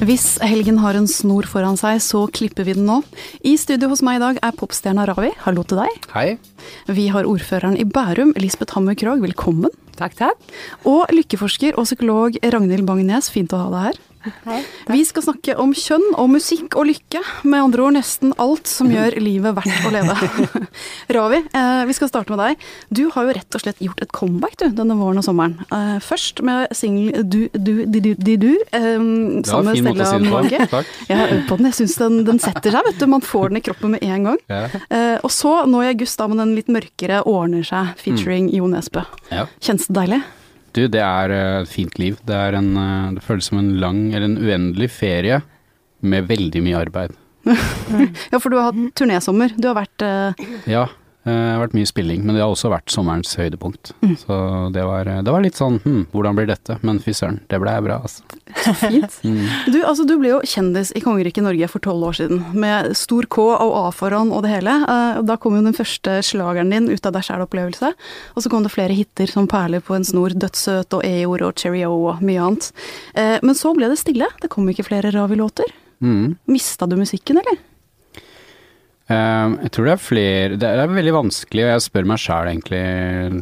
Hvis helgen har en snor foran seg, så klipper vi den nå. I studio hos meg i dag er popstjerna Ravi. Hallo til deg. Hei. Vi har ordføreren i Bærum, Lisbeth Hammer Krogh. Velkommen. Takk, takk. Og lykkeforsker og psykolog Ragnhild Bang-Nes. Fint å ha deg her. Hei. Vi skal snakke om kjønn og musikk og lykke. Med andre ord nesten alt som gjør livet verdt å leve. Ravi, eh, vi skal starte med deg. Du har jo rett og slett gjort et comeback du, denne våren og sommeren. Eh, først med singelen Du, du, di, du, di, du. Eh, sammen en med fin måte å Stella si det Mage. på. Takk. Jeg har øvd på den. Jeg syns den, den setter seg, vet du. Man får den i kroppen med en gang. Ja. Eh, og så, nå i august, da med den litt mørkere Ordner seg, featuring Jo Nesbø. Ja. Kjennes det deilig? Du, det er eh, et fint liv. Det, er en, eh, det føles som en lang, eller en uendelig ferie med veldig mye arbeid. Ja, for du har hatt turnésommer. Du har vært eh, Ja, eh, det har vært mye spilling, men det har også vært sommerens høydepunkt. Mm. Så det var, eh, det var litt sånn hm, hvordan blir dette? Men fy søren, det ble bra, altså. fint. Mm. Du, altså, du ble jo kjendis i kongeriket Norge for tolv år siden, med stor K og A foran og det hele. Eh, Da kom jo den første slageren din, Ut av deg sjæl-opplevelse. Og så kom det flere hiter som Perler på en snor, Dødssøt og E-ord og Cheerio og mye annet. Eh, Men så ble det stille. Det kom ikke flere Ravi-låter. Mm. Mista du musikken, eller? Eh, jeg tror det er flere Det er veldig vanskelig, og jeg spør meg sjæl egentlig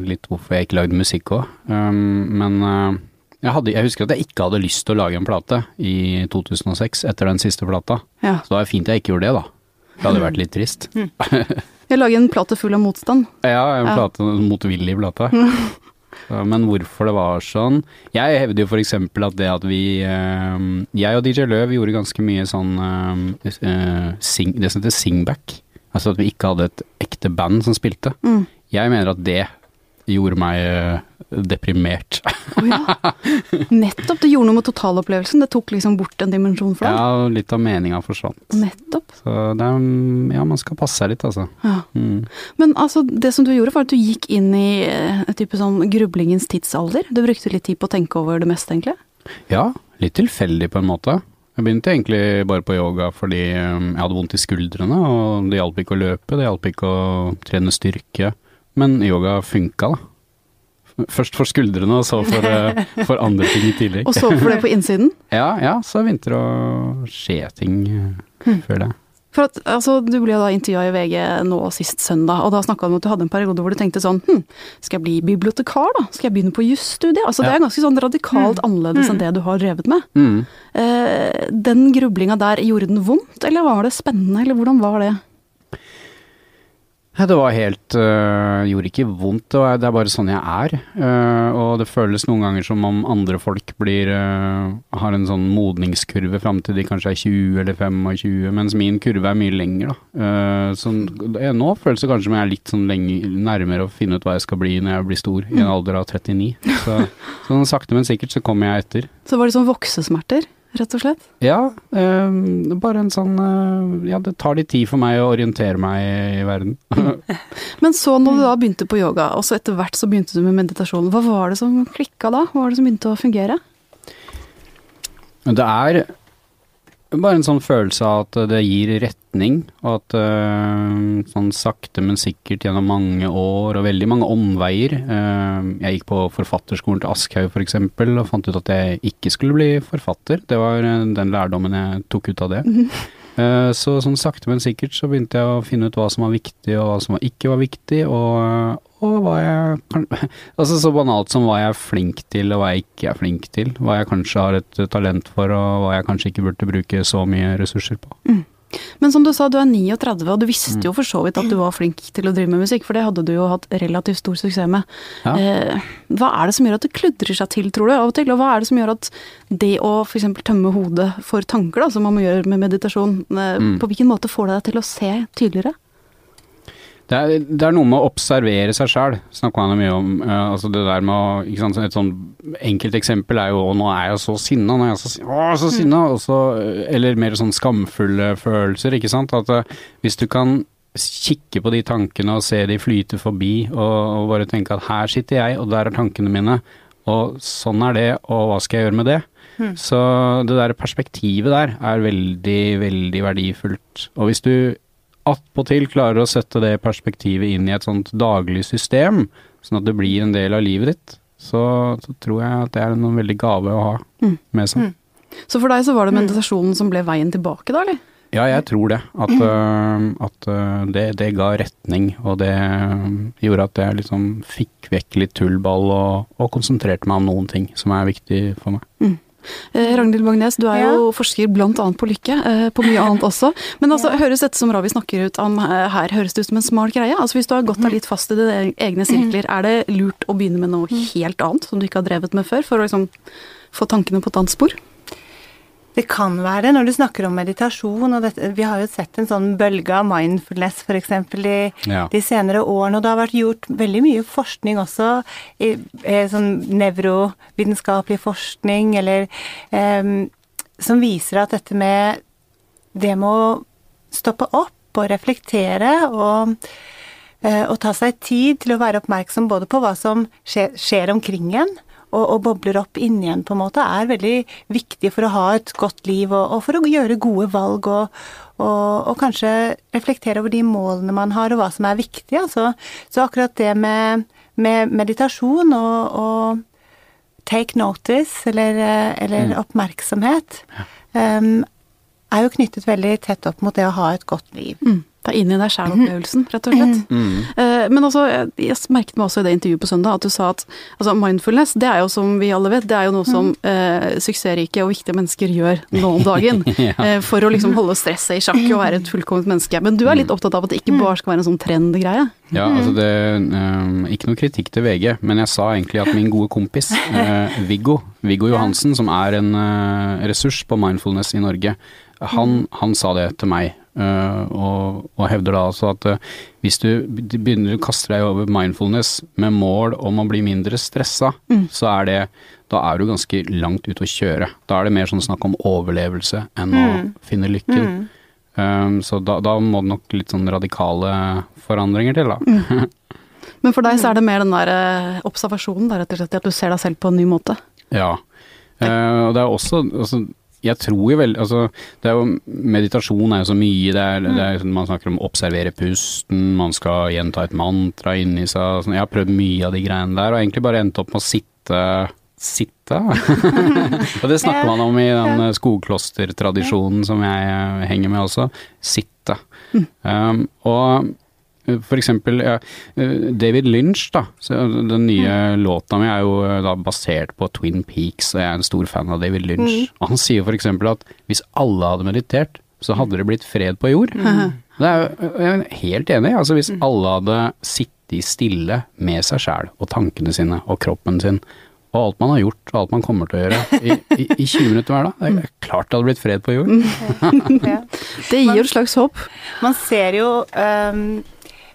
litt hvorfor jeg ikke lagde musikk òg. men eh, jeg, hadde, jeg husker at jeg ikke hadde lyst til å lage en plate i 2006, etter den siste plata. Ja. Så det var fint jeg ikke gjorde det, da. Det hadde vært litt trist. Jeg lager en plate full av motstand. Ja, en Ja. plate, en motvillig plate. Så, Men hvorfor det var sånn Jeg hevder jo for eksempel at det at vi eh, Jeg og DJ Løv gjorde ganske mye sånn eh, eh, sing, Det som heter singback. Altså at vi ikke hadde et ekte band som spilte. Mm. Jeg mener at det gjorde meg eh, deprimert. Å ja. Nettopp. Det gjorde noe med totalopplevelsen. Det tok liksom bort en dimensjon for deg. Ja, litt av meninga forsvant. Nettopp. Så det er Ja, man skal passe seg litt, altså. Ja. Mm. Men altså, det som du gjorde, var at du gikk inn i en et type sånn grublingens tidsalder. Du brukte litt tid på å tenke over det meste, egentlig. Ja, litt tilfeldig på en måte. Jeg begynte egentlig bare på yoga fordi um, jeg hadde vondt i skuldrene, og det hjalp ikke å løpe, det hjalp ikke å trene styrke. Men yoga funka, da. Først for skuldrene, og så for, eh, for andre ting i tillegg. Og så for det på innsiden. Ja, ja, så begynte det å skje ting eh, før det. For at, altså, Du ble da intervjua i VG nå sist søndag, og da snakka du om at du hadde en periode hvor du tenkte sånn hm, Skal jeg bli bibliotekar, da? Skal jeg begynne på jusstudiet? Altså, Det er ganske sånn radikalt annerledes enn det du har drevet med. Mm. Eh, den grublinga der, gjorde den vondt, eller var det spennende, eller hvordan var det? Det var helt øh, Gjorde ikke vondt, det, er bare sånn jeg er. Øh, og det føles noen ganger som om andre folk blir øh, har en sånn modningskurve fram til de kanskje er 20 eller 25, mens min kurve er mye lenger, da. Så jeg, nå føles det kanskje som jeg er litt sånn lenge, nærmere å finne ut hva jeg skal bli når jeg blir stor, i en alder av 39. Så, sånn sakte, men sikkert så kommer jeg etter. Så var det sånn voksesmerter, rett og slett? Ja, eh, bare en sånn eh, Ja, det tar litt tid for meg å orientere meg i verden. Men så når du da begynte på yoga, og så etter hvert så begynte du med meditasjon, hva var det som klikka da? Hva var det som begynte å fungere? Det er bare en sånn følelse av at det gir retning, og at øh, sånn sakte, men sikkert gjennom mange år og veldig mange omveier øh, Jeg gikk på forfatterskolen til Aschhaug f.eks. og fant ut at jeg ikke skulle bli forfatter. Det var øh, den lærdommen jeg tok ut av det. Eh, Så sånn sakte, men sikkert så begynte jeg å finne ut hva som var viktig og hva som ikke var viktig, og, og hva jeg Altså så banalt som hva jeg er flink til og hva jeg ikke er flink til. Hva jeg kanskje har et talent for og hva jeg kanskje ikke burde bruke så mye ressurser på. Men som du sa, du er 39, og du visste jo for så vidt at du var flink til å drive med musikk, for det hadde du jo hatt relativt stor suksess med. Ja. Eh, hva er det som gjør at det kludrer seg til, tror du, av og til? Og hva er det som gjør at det å f.eks. tømme hodet for tanker, da, som man må gjøre med meditasjon, eh, Mm. på hvilken måte får det deg til å se tydeligere? Det er, det er noe med å observere seg sjæl, snakka han mye om. Uh, altså det der med å ikke sant, Et sånn enkelt eksempel er jo nå er jeg så sinna, nå er jeg så, å, så sinna, Mm. så, eh, eller mer sånn skamfulle følelser, ikke sant. At uh, hvis du kan kikke på de tankene og se de flyte forbi, og, og bare tenke at her sitter jeg, og der er tankene mine, og sånn er det, og hva skal jeg gjøre med det? Så det der perspektivet der er veldig, veldig verdifullt. Og hvis du attpåtil klarer å sette det perspektivet inn i et sånt daglig system, sånn at det blir en del av livet ditt, så, så tror jeg at det er en veldig gave å ha Mm. med seg. Mm. Så for deg så var det meditasjonen som ble veien tilbake da, eller? Ja, jeg tror det. At, øh, at øh, det, det, ga retning, og det øh, gjorde at jeg liksom fikk vekk litt tullball og, og, konsentrerte meg om noen ting som er viktig for meg. Mm. Eh, Ragnhild Magnes, du er jo ja. forsker bl.a. på lykke, eh, på mye annet også. Men altså, høres dette som Ravi snakker ut om eh, her, høres det ut som en smal greie? Altså Hvis du har gått deg litt fast i dine egne sirkler, er det lurt å begynne med noe helt annet som du ikke har drevet med før, for å liksom få tankene på et annet spor? Det kan være, når du snakker om meditasjon, og dette, vi har jo sett en sånn bølge av mindfulness f.eks. i ja. de senere årene, og det har vært gjort veldig mye forskning også, i, i sånn nevrovitenskapelig forskning, eller um, som viser at dette med det med å stoppe opp og reflektere og uh, og ta seg tid til å være oppmerksom både på hva som skjer, skjer omkring en, og, og, bobler opp inni igjen, på en måte, er veldig viktig for å ha et godt liv og, og for å gjøre gode valg og, og, kanskje reflektere over de målene man har og hva som er viktig. Altså. Så akkurat det med, med meditasjon og, take notice, eller, eller mm. oppmerksomhet, um, er jo knyttet veldig tett opp mot det å ha et godt liv. Mm ta inn i deg sjæl-opplevelsen, rett og slett. Mm. men altså, jeg merket meg også i det intervjuet på søndag at du sa at altså mindfulness, det er jo som vi alle vet, det er jo noe som eh, suksessrike og viktige mennesker gjør nå om dagen. ja. eh, for å liksom holde stresset i sjakk og være et fullkomment menneske. Men du er litt opptatt av at det ikke bare skal være en sånn trendgreie? Ja, altså det um, Ikke noe kritikk til VG, men jeg sa egentlig at min gode kompis uh, Viggo, Viggo Johansen, som er en uh, ressurs på mindfulness i Norge, han, han sa det til meg Uh, og, og, hevder da altså at uh, hvis du begynner å kaste deg over mindfulness med mål om å bli mindre stressa, mm. så er det Da er du ganske langt ute å kjøre. Da er det mer sånn snakk om overlevelse enn mm. å finne lykken. Mm. Um, så da, da, må det nok litt sånn radikale forandringer til, da. Mm. Men for deg så er det mer den der uh, observasjonen, da, rett og slett, at du ser deg selv på en ny måte? Ja. og det er også altså, jeg tror jo vel Altså, det er jo Meditasjon er jo så mye. Det er, det er, man snakker om å observere pusten, man skal gjenta et mantra inni seg. Sånn. Jeg har prøvd mye av de greiene der, og egentlig bare endt opp med å sitte Sitte? og det snakker man om i den skogklostertradisjonen som jeg henger med også. Sitte. Mm. Um, og for eksempel ja, David Lynch, da. den nye mm. låta mi er jo eh, da basert på Twin Peaks, og jeg er en stor fan av David Lynch. Mm. Han sier eksempel at hvis alle hadde meditert, så hadde det blitt fred på jord. Mm. Det er jo, jeg er helt enig. Altså hvis mm. alle hadde sittet stille med seg sjæl og tankene sine og kroppen sin, og alt man har gjort, og alt man kommer til å gjøre, i, i, i 20 minutter hver dag. Det er mm. klart det hadde blitt fred på jord. ja. Det gir jo et slags håp. Man ser jo um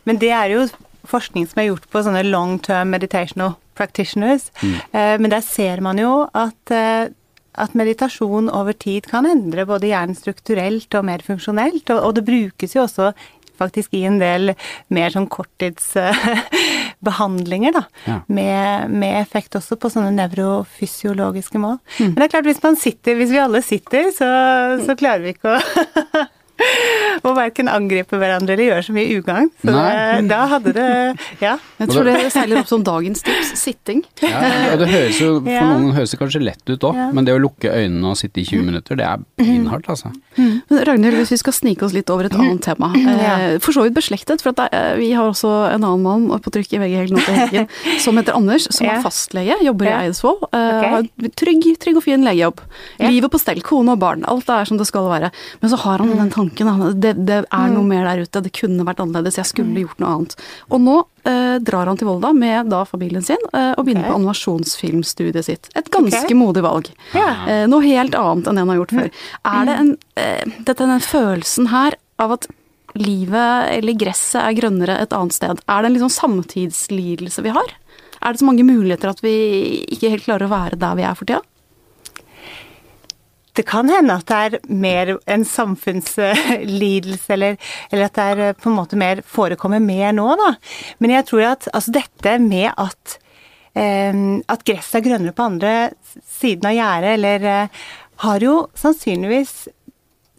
men det er jo forskning som er gjort på sånne long term meditational practitioners. Mm. Eh, men der ser man jo at, eh, at, meditasjon over tid kan endre både hjernen strukturelt og mer funksjonelt. Og, og det brukes jo også faktisk i en del mer sånn korttidsbehandlinger, da. Ja. Med, med, effekt også på sånne nevrofysiologiske mål. Mm. Men det er klart, hvis man sitter, hvis vi alle sitter, så, så klarer vi ikke å og verken angripe hverandre eller gjøre så mye ugagn. Så det, da hadde det Ja. Jeg tror det seiler opp som dagens tips. Sitting. Ja, og det høres jo for ja. noen høres det kanskje lett ut òg, ja. men det å lukke øynene og sitte i 20 minutter, det er beinhardt, altså. Mm. Men Ragnhild, hvis vi skal snike oss litt over et annet tema. Eh, for så vidt beslektet, for eh, vi har også en annen mann på trykk i VG helt nå til helgen som heter Anders, som er fastlege, jobber i Eidsvoll. Eh, har trygg, trygg og fin legejobb. Livet på stell, kone og barn. Alt er som det skal være. Men så har han den tanken tanken. Det, det er noe mm. mer der ute, det kunne vært annerledes, jeg skulle mm. gjort noe annet. Og nå eh, drar han til Volda med da familien sin eh, og begynner okay. på animasjonsfilmstudiet sitt. Et ganske okay. modig valg. Yeah. Eh, noe helt annet enn det han har gjort før. Er det en, eh, dette, den følelsen her av at livet eller gresset er grønnere et annet sted, er det en liksom samtidslidelse vi har? Er det så mange muligheter at vi ikke helt klarer å være der vi er for tida? Det kan hende at det er mer en samfunnslidelse, eller, eller, at det er eh, på en måte mer forekommer mer nå, da. Men jeg tror at altså dette med at eh, at gresset er grønnere på andre siden av gjerdet, eller eh, har jo sannsynligvis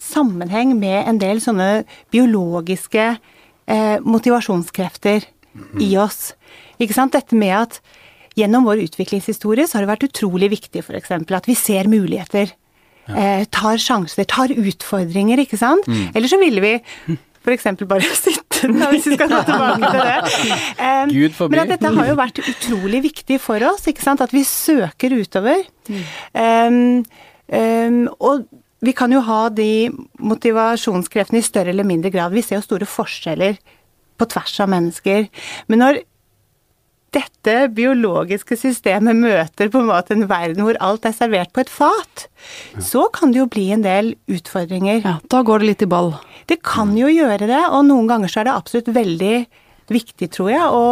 sammenheng med en del sånne biologiske eh, motivasjonskrefter mm. i oss. Ikke sant? Dette med at gjennom vår utviklingshistorie så har det vært utrolig viktig f.eks. at vi ser muligheter. Eh, tar sjanser, tar utfordringer, ikke sant. Mm. Eller så ville vi f.eks. bare sitte da, hvis vi skal gå tilbake til det. Um, Gud forbi. Men at dette har jo vært utrolig viktig for oss, ikke sant. At vi søker utover. Um, um, og vi kan jo ha de motivasjonskreftene i større eller mindre grad. Vi ser jo store forskjeller på tvers av mennesker. Men når dette biologiske systemet møter på en måte en verden hvor alt er servert på et fat, ja. så kan det jo bli en del utfordringer. Ja, Da går det litt i ball. Det kan jo gjøre det, og noen ganger så er det absolutt veldig viktig, tror jeg, å,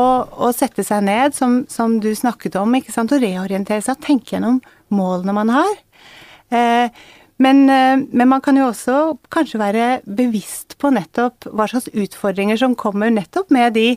å sette seg ned, som, som, du snakket om, ikke sant, og reorientere seg, tenke gjennom målene man har. Eh, men, eh, men, man kan jo også kanskje være bevisst på nettopp hva slags utfordringer som kommer nettopp med de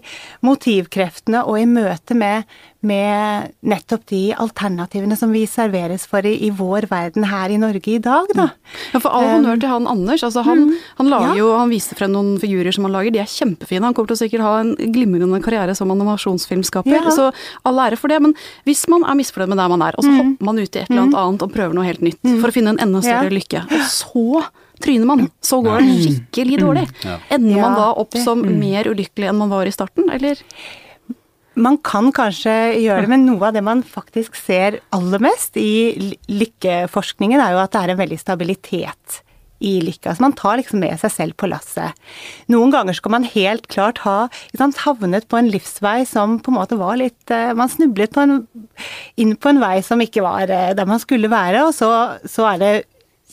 motivkreftene og i møte med, med nettopp de alternativene som vi serveres for i, i, vår verden her i Norge i dag, da. Ja, for all honnør til han Anders. Altså, han, mm, han, lager ja. jo, han viser frem noen figurer som han lager, de er kjempefine. Han kommer til å sikkert ha en glimrende karriere som animasjonsfilmskaper, ja. så all ære for det. Men hvis man er misfornøyd med der man er, og så mm. hopper man ut i et eller annet mm. annet og prøver noe helt nytt mm. for å finne en enda større lykke, og så tryner man, så går det skikkelig dårlig. Ender man da opp som mer ulykkelig enn man var i starten, eller? Man kan kanskje gjøre det, men noe av det man faktisk ser aller mest i lykkeforskningen, er jo at det er en veldig stabilitet i lykka. Så man tar liksom med seg selv på lasset. Noen ganger skal man helt klart ha sant, havnet på en livsvei som på en måte var litt eh, Man snublet på en, inn på en vei som ikke var eh, der man skulle være, og så, så er det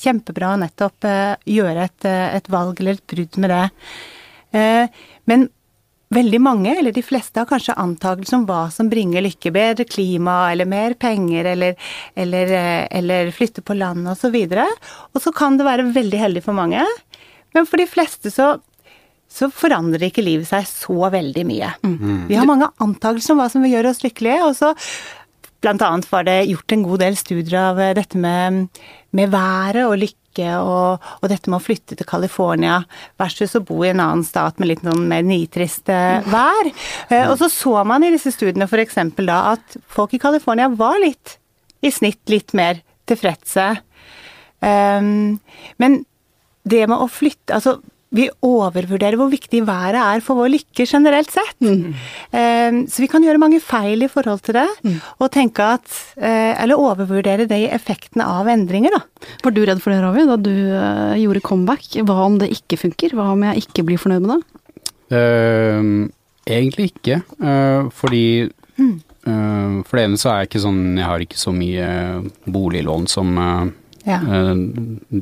kjempebra å nettopp uh, gjøre et, et, valg eller et brudd med det. Men veldig mange, eller de fleste, har kanskje antakelser om hva som bringer lykke. Bedre klima, eller mer penger, eller, eller, uh, eller flytte på landet osv. Og, så og så kan det være veldig heldig for mange. Men for de fleste så så forandrer ikke livet seg så veldig mye. Mm. Vi har mange antakelser om hva som vil gjøre oss lykkelige, og så Blant annet var det gjort en god del studier av dette med, med været og lykke og, og, dette med å flytte til California versus å bo i en annen stat med litt noen mer nitrist vær. Eh, og så så man i disse studiene f.eks. da at folk i California var litt, i snitt, litt mer tilfredse. Um, men det med å flytte Altså, vi overvurderer hvor viktig været er for vår lykke generelt sett. Mm. Eh, så vi kan gjøre mange feil i forhold til det, mm. og tenke at eh, Eller overvurdere de effektene av endringer, da. Var du redd for det, Ravi, da du eh, gjorde comeback? Hva om det ikke funker? Hva om jeg ikke blir fornøyd med det? Uh, egentlig ikke, uh, fordi mm. uh, For det ene så er jeg ikke sånn Jeg har ikke så mye boliglån som ja. Eh,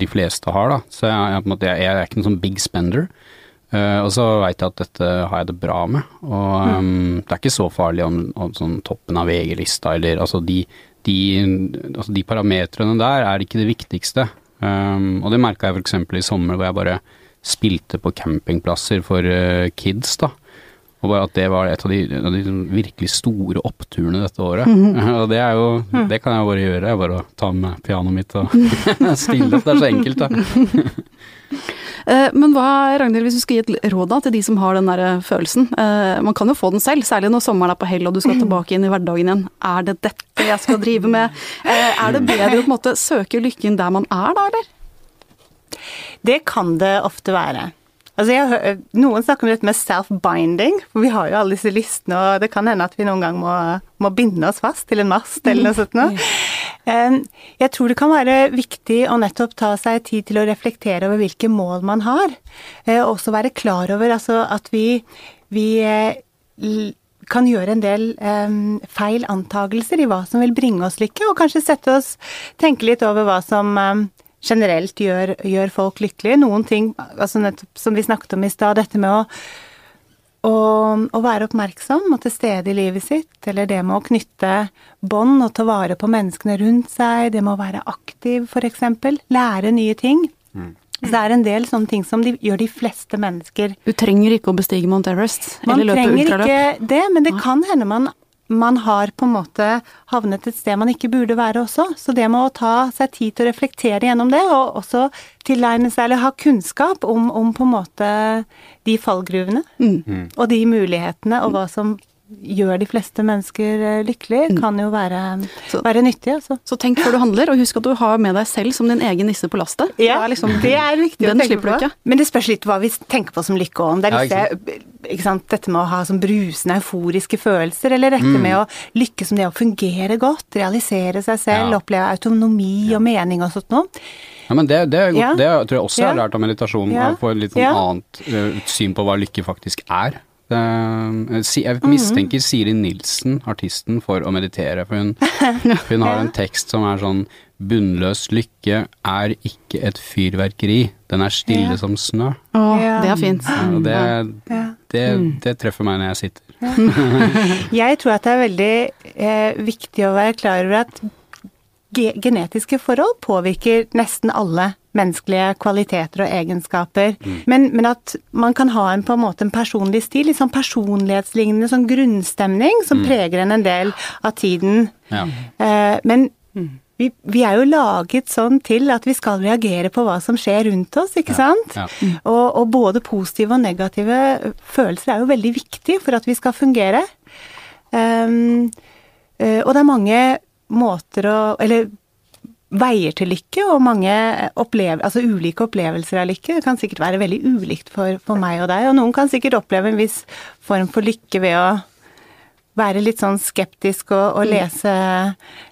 de fleste har, da. Så jeg, jeg, måte, jeg, er ikke noen sånn big spender. Uh, og så veit jeg at dette har jeg det bra med. Og um, mm. det er ikke så farlig om, om sånn toppen av VG-lista eller altså de, de, altså de parametrene der er ikke det viktigste. Um, og det merka jeg f.eks. i sommer hvor jeg bare spilte på campingplasser for uh, kids, da. Og bare at det var et av de, av de liksom virkelig store oppturene dette året. Mm -hmm. Og det er jo. Det kan jeg bare gjøre. Jeg bare ta med pianoet mitt og stille opp. Det er så enkelt, da. Eh, men hva, Ragnhild, hvis du skal gi et råd da, til de som har den der eh, følelsen. Eh, man kan jo få den selv, særlig når sommeren er på hell og du skal tilbake inn i hverdagen igjen. Er det dette jeg skal drive med? Er det bedre å på en måte søke lykken der man er da, eller? Det kan det ofte være. Altså jeg, noen snakker om dette med self-binding, for vi har jo alle disse listene, og det kan hende at vi noen gang må, må binde oss fast til en mast eller noe sånt noe. Jeg tror det kan være viktig å nettopp ta seg tid til å reflektere over hvilke mål man har, eh, og også være klar over altså, at vi, vi eh, kan gjøre en del um, feil antagelser i hva som vil bringe oss lykke, og kanskje sette oss tenke litt over hva som um, generelt gjør, gjør, folk lykkelige. Noen ting, altså nettopp som vi snakket om i stad, dette med å, å, å, være oppmerksom og til stede i livet sitt, eller det med å knytte bånd og ta vare på menneskene rundt seg, det med å være aktiv f.eks., lære nye ting. Mm. Så det er en del sånne ting som de, gjør de fleste mennesker. Du trenger ikke å bestige Mount Everest eller løpe ultraløp? Man trenger ikke det, men det kan hende man man har på en måte havnet et sted man ikke burde være også. Så det med å ta seg tid til å reflektere gjennom det, og også tilegne seg eller ha kunnskap om, om på en måte de fallgruvene mm. mm. og de mulighetene, og hva som gjør de fleste mennesker lykkelige, lykkelig, mm. kan jo være, så, være nyttig. Altså. Så tenk før du handler, og husk at du har med deg selv som din egen nisse på lastet. Ja, det er, liksom, det er viktig å tenke på. Ikke. Men det spørs litt hva vi tenker på som lykke òg. Om det er ja, ikke sant, dette med å ha sånn brusende euforiske følelser, eller dette mm. med å lykkes som det å fungere godt, realisere seg selv, ja. oppleve autonomi og mening og sånt noe. Ja, men det, det, er godt, ja. det tror jeg også jeg har lært av meditasjon, å få et litt sånn annet uh, syn på hva lykke faktisk er. Det, eh, jeg mhm. mistenker Siri Nilsen, artisten, for å meditere, for hun, hun har en tekst som er sånn Bunnløs lykke er ikke et fyrverkeri, den er stille ja. som snø. Å, det er fint. Ja, det, det, mm. det, treffer meg når jeg sitter. jeg tror at det er veldig eh, viktig å være klar over at genetiske forhold påvirker nesten alle menneskelige kvaliteter og egenskaper. Mm. Men, men, at man kan ha en på en måte en personlig stil, litt sånn personlighetslignende sånn grunnstemning som mm. preger en en del av tiden. Ja. Eh, men mm. vi, vi, er jo laget sånn til at vi skal reagere på hva som skjer rundt oss, ikke ja. sant? Ja. Og, og, både positive og negative følelser er jo veldig viktig for at vi skal fungere. Um, og det er mange måter å Eller veier til lykke, og mange opplever, altså ulike opplevelser av lykke. Det kan sikkert være veldig ulikt for, for meg og deg, og noen kan sikkert oppleve en viss form for lykke ved å være litt sånn skeptisk og, og mm. lese,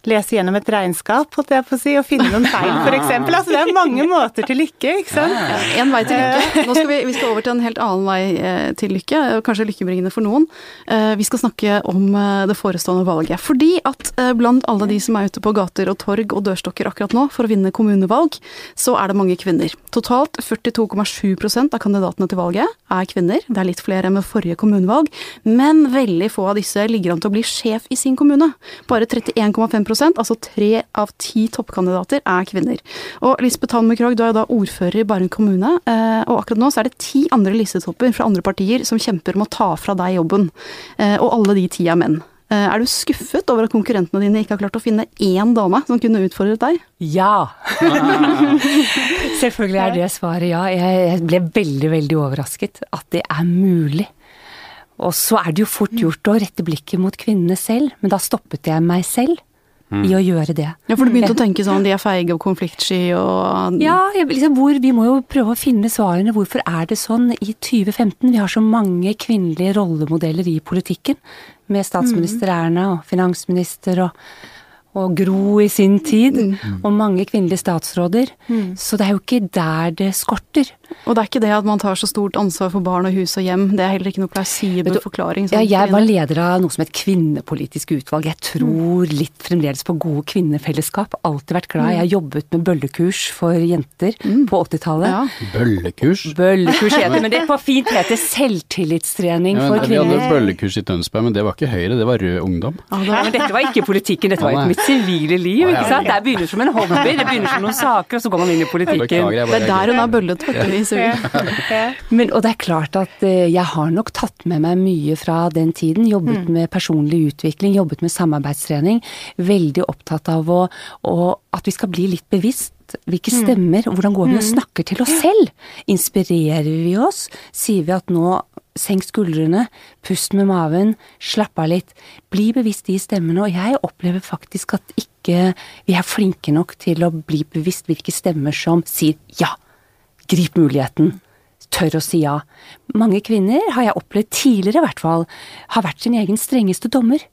lese, gjennom et regnskap, holdt jeg på å si, og finne noen feil, f.eks. Altså det er mange måter til lykke, ikke sant. Ja, en vei til lykke. Nå skal vi, vi, skal over til en helt annen vei eh, til lykke, kanskje lykkebringende for noen. Eh, vi skal snakke om eh, det forestående valget. Fordi at blant alle de som er ute på gater og torg og dørstokker akkurat nå for å vinne kommunevalg, så er det mange kvinner. Totalt 42,7% av kandidatene til valget er kvinner. Det er litt flere enn med forrige kommunevalg, men veldig få av disse ligger an til å bli sjef i sin kommune. Bare 31,5% altså tre av ti toppkandidater, er kvinner. Og Lisbeth Hanne Krogh, du er jo da ordfører i Bærum kommune, eh, og akkurat nå så er det ti andre listetopper fra andre partier som kjemper om å ta fra deg jobben. Eh, og alle de ti er menn. Eh, er du skuffet over at konkurrentene dine ikke har klart å finne én dame som kunne utfordret deg? Ja! Selvfølgelig er det svaret ja. Jeg ble veldig, veldig overrasket at det er mulig. Og så er det jo fort gjort å rette blikket mot kvinnene selv, men da stoppet jeg meg selv. Mm. i å gjøre det. Ja, For du begynte å tenke sånn de er feige og konfliktsky og Ja, liksom hvor, vi må jo prøve å finne svarene. Hvorfor er det sånn i 2015? Vi har så mange kvinnelige rollemodeller i politikken. Med statsminister mm. Erna og finansminister og og Gro i sin tid, mm. og mange kvinnelige statsråder. Mm. Så det er jo ikke der det skorter. Og det er ikke det at man tar så stort ansvar for barn og hus og hjem, det er heller ikke noe plausibel forklaring? Ja, jeg var leder av noe som het kvinnepolitisk utvalg. Jeg tror mm. litt fremdeles på gode kvinnefellesskap. Alltid vært glad. Jeg har jobbet med bøllekurs for jenter mm. på 80-tallet. Ja. Bøllekurs? Bøllekurs heter det, men det på fint heter selvtillitstrening ja, for kvinner. Vi hadde bøllekurs i Tønsberg, men det var ikke Høyre, det var Rød Ungdom. Ja, men dette var ikke politikken, dette var ikke mitt sivile liv, ikke sant. Det begynner som en hobby, det begynner som noen saker, og så går man inn i politikken. Det er der hun har bøllet, faktisk. Men, og det er klart at eh, jeg har nok tatt med meg mye fra den tiden. Jobbet mm. med personlig utvikling, jobbet med samarbeidstrening. Veldig opptatt av å, å, at vi skal bli litt bevisst. Hvilke mm. stemmer, og hvordan går vi og mm. snakker til oss selv? Inspirerer vi oss? Sier vi at nå senk skuldrene, pust med maven, slapp av litt. Bli bevisst de stemmene, og jeg opplever faktisk at ikke vi er flinke nok til å bli bevisst hvilke stemmer som sier ja, Grip muligheten. Tør å si ja. Mange kvinner, har jeg opplevd tidligere i hvert fall, har vært sin egen strengeste dommer.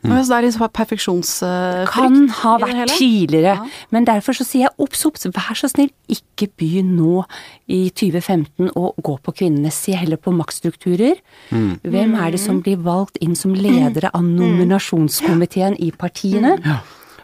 Mm. Så det er litt perfeksjonsfrykt? Kan ha vært tidligere. Ja. Men derfor så sier jeg obs, obs, vær så snill, ikke begynn nå i 2015 å gå på kvinnene. Se heller på maktstrukturer. Mm. Hvem er det som blir valgt inn som ledere av mm. nominasjonskomiteen i partiene? Ja.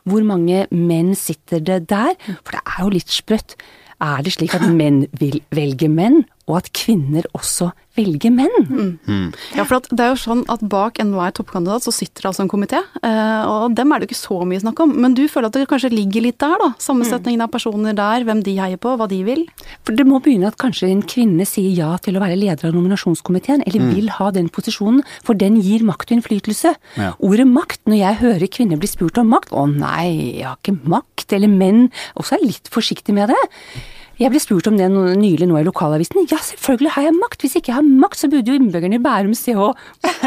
Hvor mange menn sitter det der? For det er jo litt sprøtt. Er det slik at menn vil velge menn, og at kvinner også velger menn. Mm. Mm. Ja, for det er jo sånn at bak enhver toppkandidat så sitter det altså en komité, eh, og dem er det jo ikke så mye snakk om. Men du føler at det kanskje ligger litt der, da? Sammensetningen av personer der, hvem de heier på, hva de vil? For det må begynne at kanskje en kvinne sier ja til å være leder av nominasjonskomiteen, eller mm. vil ha den posisjonen, for den gir makt og innflytelse. Ja. Ordet makt, når jeg hører kvinner bli spurt om makt, å nei, jeg har ikke makt, eller menn, også er litt forsiktig med det. Jeg ble spurt om det nylig nå i lokalavisen. Ja, selvfølgelig har jeg makt. Hvis ikke jeg har makt, så burde jo innbyggerne i Bærum se og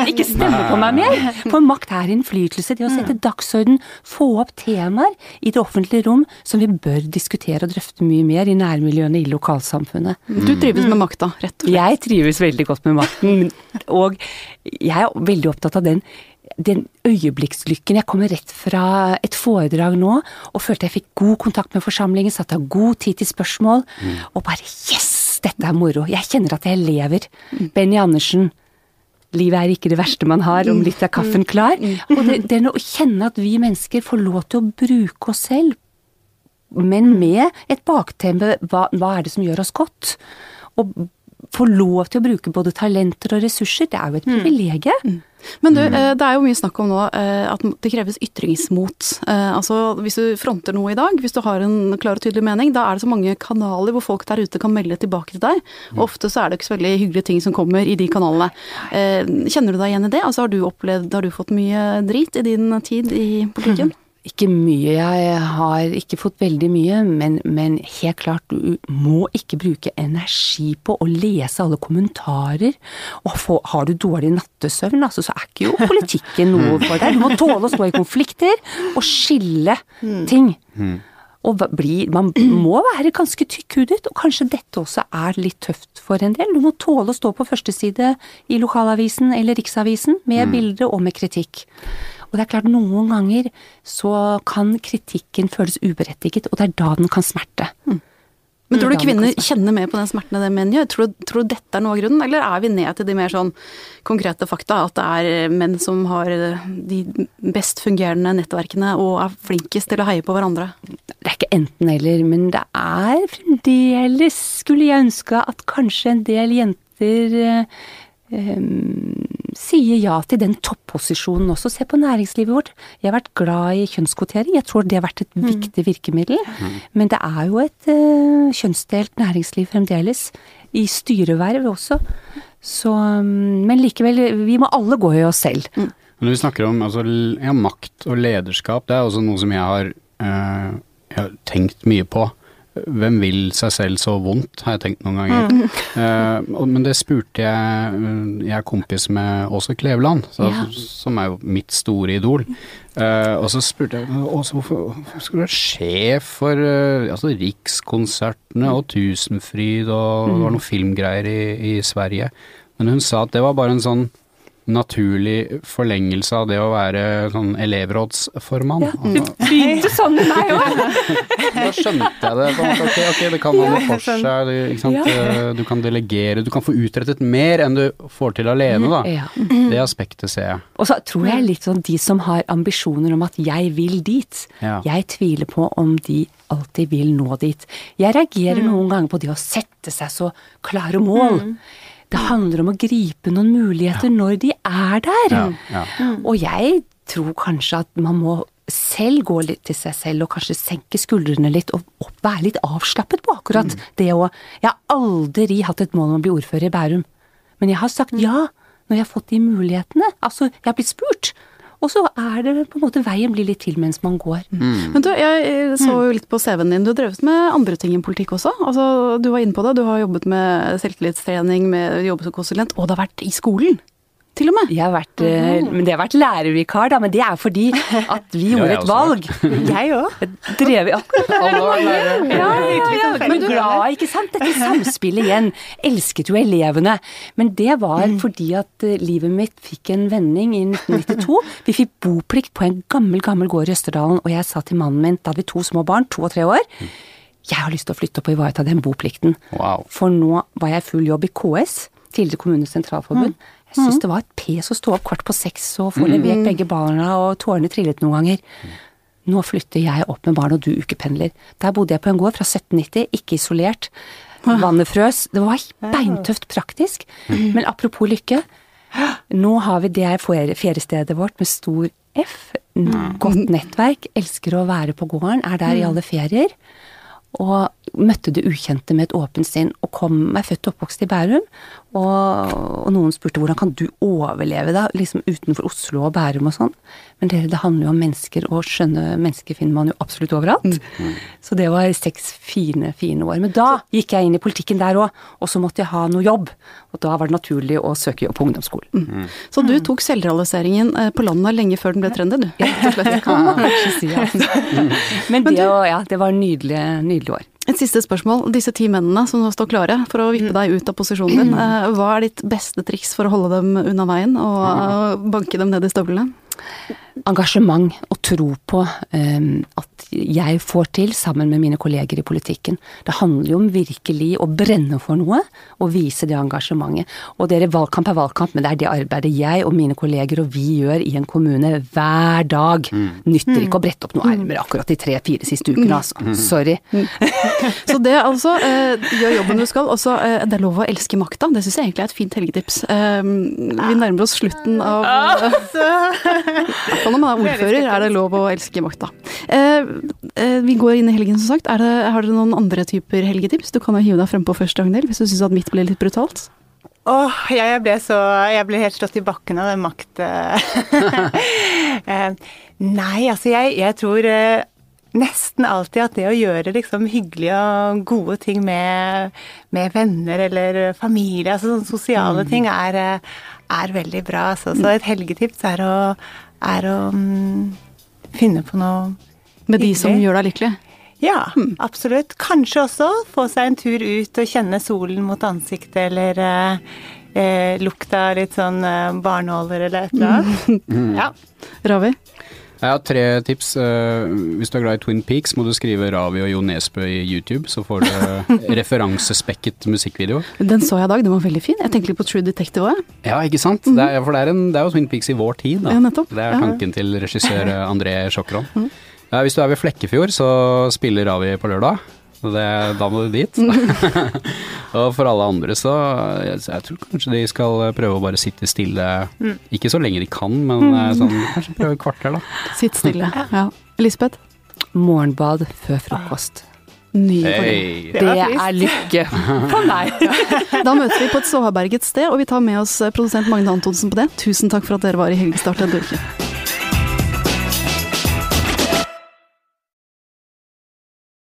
ikke stemme på meg mer. For makt er innflytelse. Det å sette dagsorden, få opp temaer i det offentlige rom som vi bør diskutere og drøfte mye mer i nærmiljøene i lokalsamfunnet. Du trives med makta, rett og slett? Jeg trives veldig godt med makten. Og jeg er veldig opptatt av den den øyeblikkslykken Jeg kommer rett fra et foredrag nå og følte jeg fikk god kontakt med forsamlingen, satte av god tid til spørsmål, mm. og bare yes! Dette er moro. Jeg kjenner at jeg lever. Mm. Benny Andersen. Livet er ikke det verste man har, om litt er kaffen klar. Mm. Og det, det å kjenne at vi mennesker får lov til å bruke oss selv, men med et baktempe. hva, hva er det som gjør oss godt? Og få lov til å bruke både talenter og ressurser, det er jo et privilegium. Mm. Men du, eh, det er jo mye snakk om nå eh, at det kreves ytringsmot. Eh, altså hvis du fronter noe i dag, hvis du har en klar og tydelig mening, da er det så mange kanaler hvor folk der ute kan melde tilbake til deg. Og ofte så er det ikke så veldig hyggelige ting som kommer i de kanalene. Kjenner du deg igjen i det? Altså har du opplevd, har du fått mye drit i din tid i politikken? Ikke mye, jeg har ikke fått veldig mye, men, men, helt klart, du må ikke bruke energi på å lese alle kommentarer. Og få, har du dårlig nattesøvn, altså, så er ikke jo politikken noe for deg. Du må tåle å stå i konflikter og skille ting. Og bli, man må være ganske tykkhudet, og kanskje dette også er litt tøft for en del. Du må tåle å stå på førsteside i lokalavisen eller Riksavisen med bilder og med kritikk. Og det er klart, noen ganger så kan kritikken føles uberettiget, og det er da den kan smerte. Mm. Men tror du kvinner kjenner mer på den smerten enn det menn gjør? Tror, tror, du dette er noe av grunnen, eller er vi ned til de mer sånn konkrete fakta? At det er menn som har de best fungerende nettverkene og er flinkest til å heie på hverandre? Det er ikke enten-eller, men det er fremdeles, skulle jeg ønske, at kanskje en del jenter um, sier ja til den topposisjonen også. Se på næringslivet vårt. Jeg har vært glad i kjønnskvotering. Jeg tror det har vært et mm. viktig virkemiddel. Mm. Men det er jo et uh, kjønnsdelt næringsliv fremdeles. I styreverv også. Så um, Men likevel, vi må alle gå i oss selv. Mm. Når vi snakker om altså, ja, makt og lederskap, det er også noe som jeg har, uh, jeg har tenkt mye på. Hvem vil seg selv så vondt, har jeg tenkt noen ganger. Mm. Uh, men det spurte jeg Jeg er kompis med Åse Kleveland, så, ja. som er jo mitt store idol. Uh, og så spurte jeg Åse, hvorfor, hvorfor skulle du være sjef for uh, altså Rikskonsertene og Tusenfryd og mm. det var noen filmgreier i, i Sverige? Men hun sa at det var bare en sånn naturlig forlengelse av det å være sånn elevrådsformann. Ja, du begynte sånn med meg òg! da skjønte jeg det. på en måte, ok, ok, det kan ha noe for seg. Ikke sant? Ja. Du kan delegere, du kan få utrettet mer enn du får til alene, da. Ja. Det aspektet ser jeg. Og så tror jeg litt sånn de som har ambisjoner om at jeg vil dit. Jeg tviler på om de alltid vil nå dit. Jeg reagerer mm. noen ganger på det å sette seg så klare mål. Mm. Det handler om å gripe noen muligheter ja. når de er der. Ja, ja. Og jeg tror kanskje at man må selv gå litt til seg selv og kanskje senke skuldrene litt og, og være litt avslappet på akkurat mm. det å Jeg har aldri hatt et mål om å bli ordfører i Bærum, men jeg har sagt mm. ja når jeg har fått de mulighetene. Altså, jeg har blitt spurt. Og så er det på en måte veien blir litt til mens man går. Mm. Men du, jeg så jo litt på CV-en din. Du har drevet med andre ting enn politikk også. Altså, du var inne på det. Du har jobbet med selvtillitstrening, med jobbet som konsulent, og det har vært i skolen til og med. Jeg har vært, mm. men det har vært lærervikar, da. Men det er fordi at vi gjorde et valg. Jeg òg. Drev akkurat. Ja, ja, ja. Men glad, ikke sant. Dette samspillet igjen. Elsket jo elevene. Men det var mm. fordi at eh, livet mitt fikk en vending i 1992. Vi fikk boplikt på en gammel, gammel gård i Østerdalen, og jeg sa til mannen min, da hadde vi to små barn, to og tre år jeg har lyst til å flytte opp og ivareta den boplikten. Wow. For nå var jeg full jobb i KS, tidligere Kommunenes Sentralforbund. Mm. Jeg syns det var et pes å stå opp kvart på seks og få levert begge barna, og tårene trillet noen ganger. Nå flytter jeg opp med barn, og du ukependler. Der bodde jeg på en gård fra 1790, ikke isolert. Vannet frøs. Det var beintøft praktisk. Men apropos lykke. Nå har vi det feriestedet vårt med stor F. Godt nettverk. Elsker å være på gården. Er der i alle ferier og møtte det ukjente med et åpent sinn og kom meg født og oppvokst i Bærum. Og, og, noen spurte hvordan kan du overleve da, liksom utenfor Oslo og Bærum og sånn. Men dere, det handler jo om mennesker, og skjønne mennesker finner man jo absolutt overalt. Mm. Så det var seks fine, fine år. Men da gikk jeg inn i politikken der òg, og så måtte jeg ha noe jobb. Og da var det naturlig å søke jobb på ungdomsskolen. Mm. Så du tok selvrealiseringen eh, på landet lenge før den ble trender, du? Ja, det kan man kanskje si. Altså. Men det, ja, det var nydelige, nydelige år. Et siste spørsmål. Disse ti mennene som nå står klare for å vippe mm. deg ut av posisjonen din, eh, hva er ditt beste triks for å holde dem unna veien og mm. banke dem ned i støvlene? Engasjement og tro på um, at jeg får til sammen med mine kolleger i politikken. Det handler jo om virkelig å brenne for noe og vise det engasjementet. Og dere, valgkamp er valgkamp, men det er det arbeidet jeg og mine kolleger og vi gjør i en kommune hver dag. Mm. Nytter ikke å brette opp noen mm. ermer akkurat de tre-fire siste ukene, altså. Mm. Sorry. Mm. Så det altså, uh, gjør jobben du skal. Også, uh, det er lov å elske makta. Det syns jeg egentlig er et fint helgetips. Uh, vi nærmer oss slutten av Kan man er ordfører, er det lov å elske makta. Eh, eh, vi går inn i helgen, som sagt. Det, har dere noen andre typer helgetips? Du kan jo hive deg frempå først, Ragnhild, hvis du syns at mitt ble litt brutalt. Åh, oh, jeg ble så Jeg ble helt slått i bakken av den makt... eh, nei, altså jeg, jeg tror eh, nesten alltid at det å gjøre liksom hyggelige og gode ting med, med venner eller familie, altså sånne sosiale mm. ting, er, eh, er veldig bra. Så, så et helgetips er å, er å um, finne på noe Med de som gjør deg lykkelig? Ja, mm. absolutt. Kanskje også få seg en tur ut og kjenne solen mot ansiktet, eller eh, eh, lukta litt sånn eh, barnåler eller et eller annet. Mm. Ja. Ravi? Jeg har tre tips. Eh, hvis du er glad i Twin Peaks, må du skrive Ravi og Jo Nesbø i YouTube, så får du referansespekket musikkvideo. Den så jeg i dag, den var veldig fin. Jeg tenker litt på True Detective òg. Ja, ikke sant. Mm -hmm. det er, for det er, en, det er, jo Twin Peaks i vår tid, da. Ja, nettopp. Det er tanken ja. til regissør André Sjokron. Mm. Ja, hvis du er ved Flekkefjord, så spiller Ravi på lørdag. Det, da må du dit. og for alle andre så jeg, jeg, tror kanskje de skal prøve å bare sitte stille. Mm. Ikke så lenge de kan, men mm. Eh, sånn, kanskje prøve et kvarter, da. Sitt stille, ja. Elisabeth? Morgenbad før frokost. Hey. Det er lykke for meg. Da møtes vi på et sårberget sted, og vi tar med oss produsent Magne Antonsen på det. Tusen takk for at dere var i Helgestart denne uke.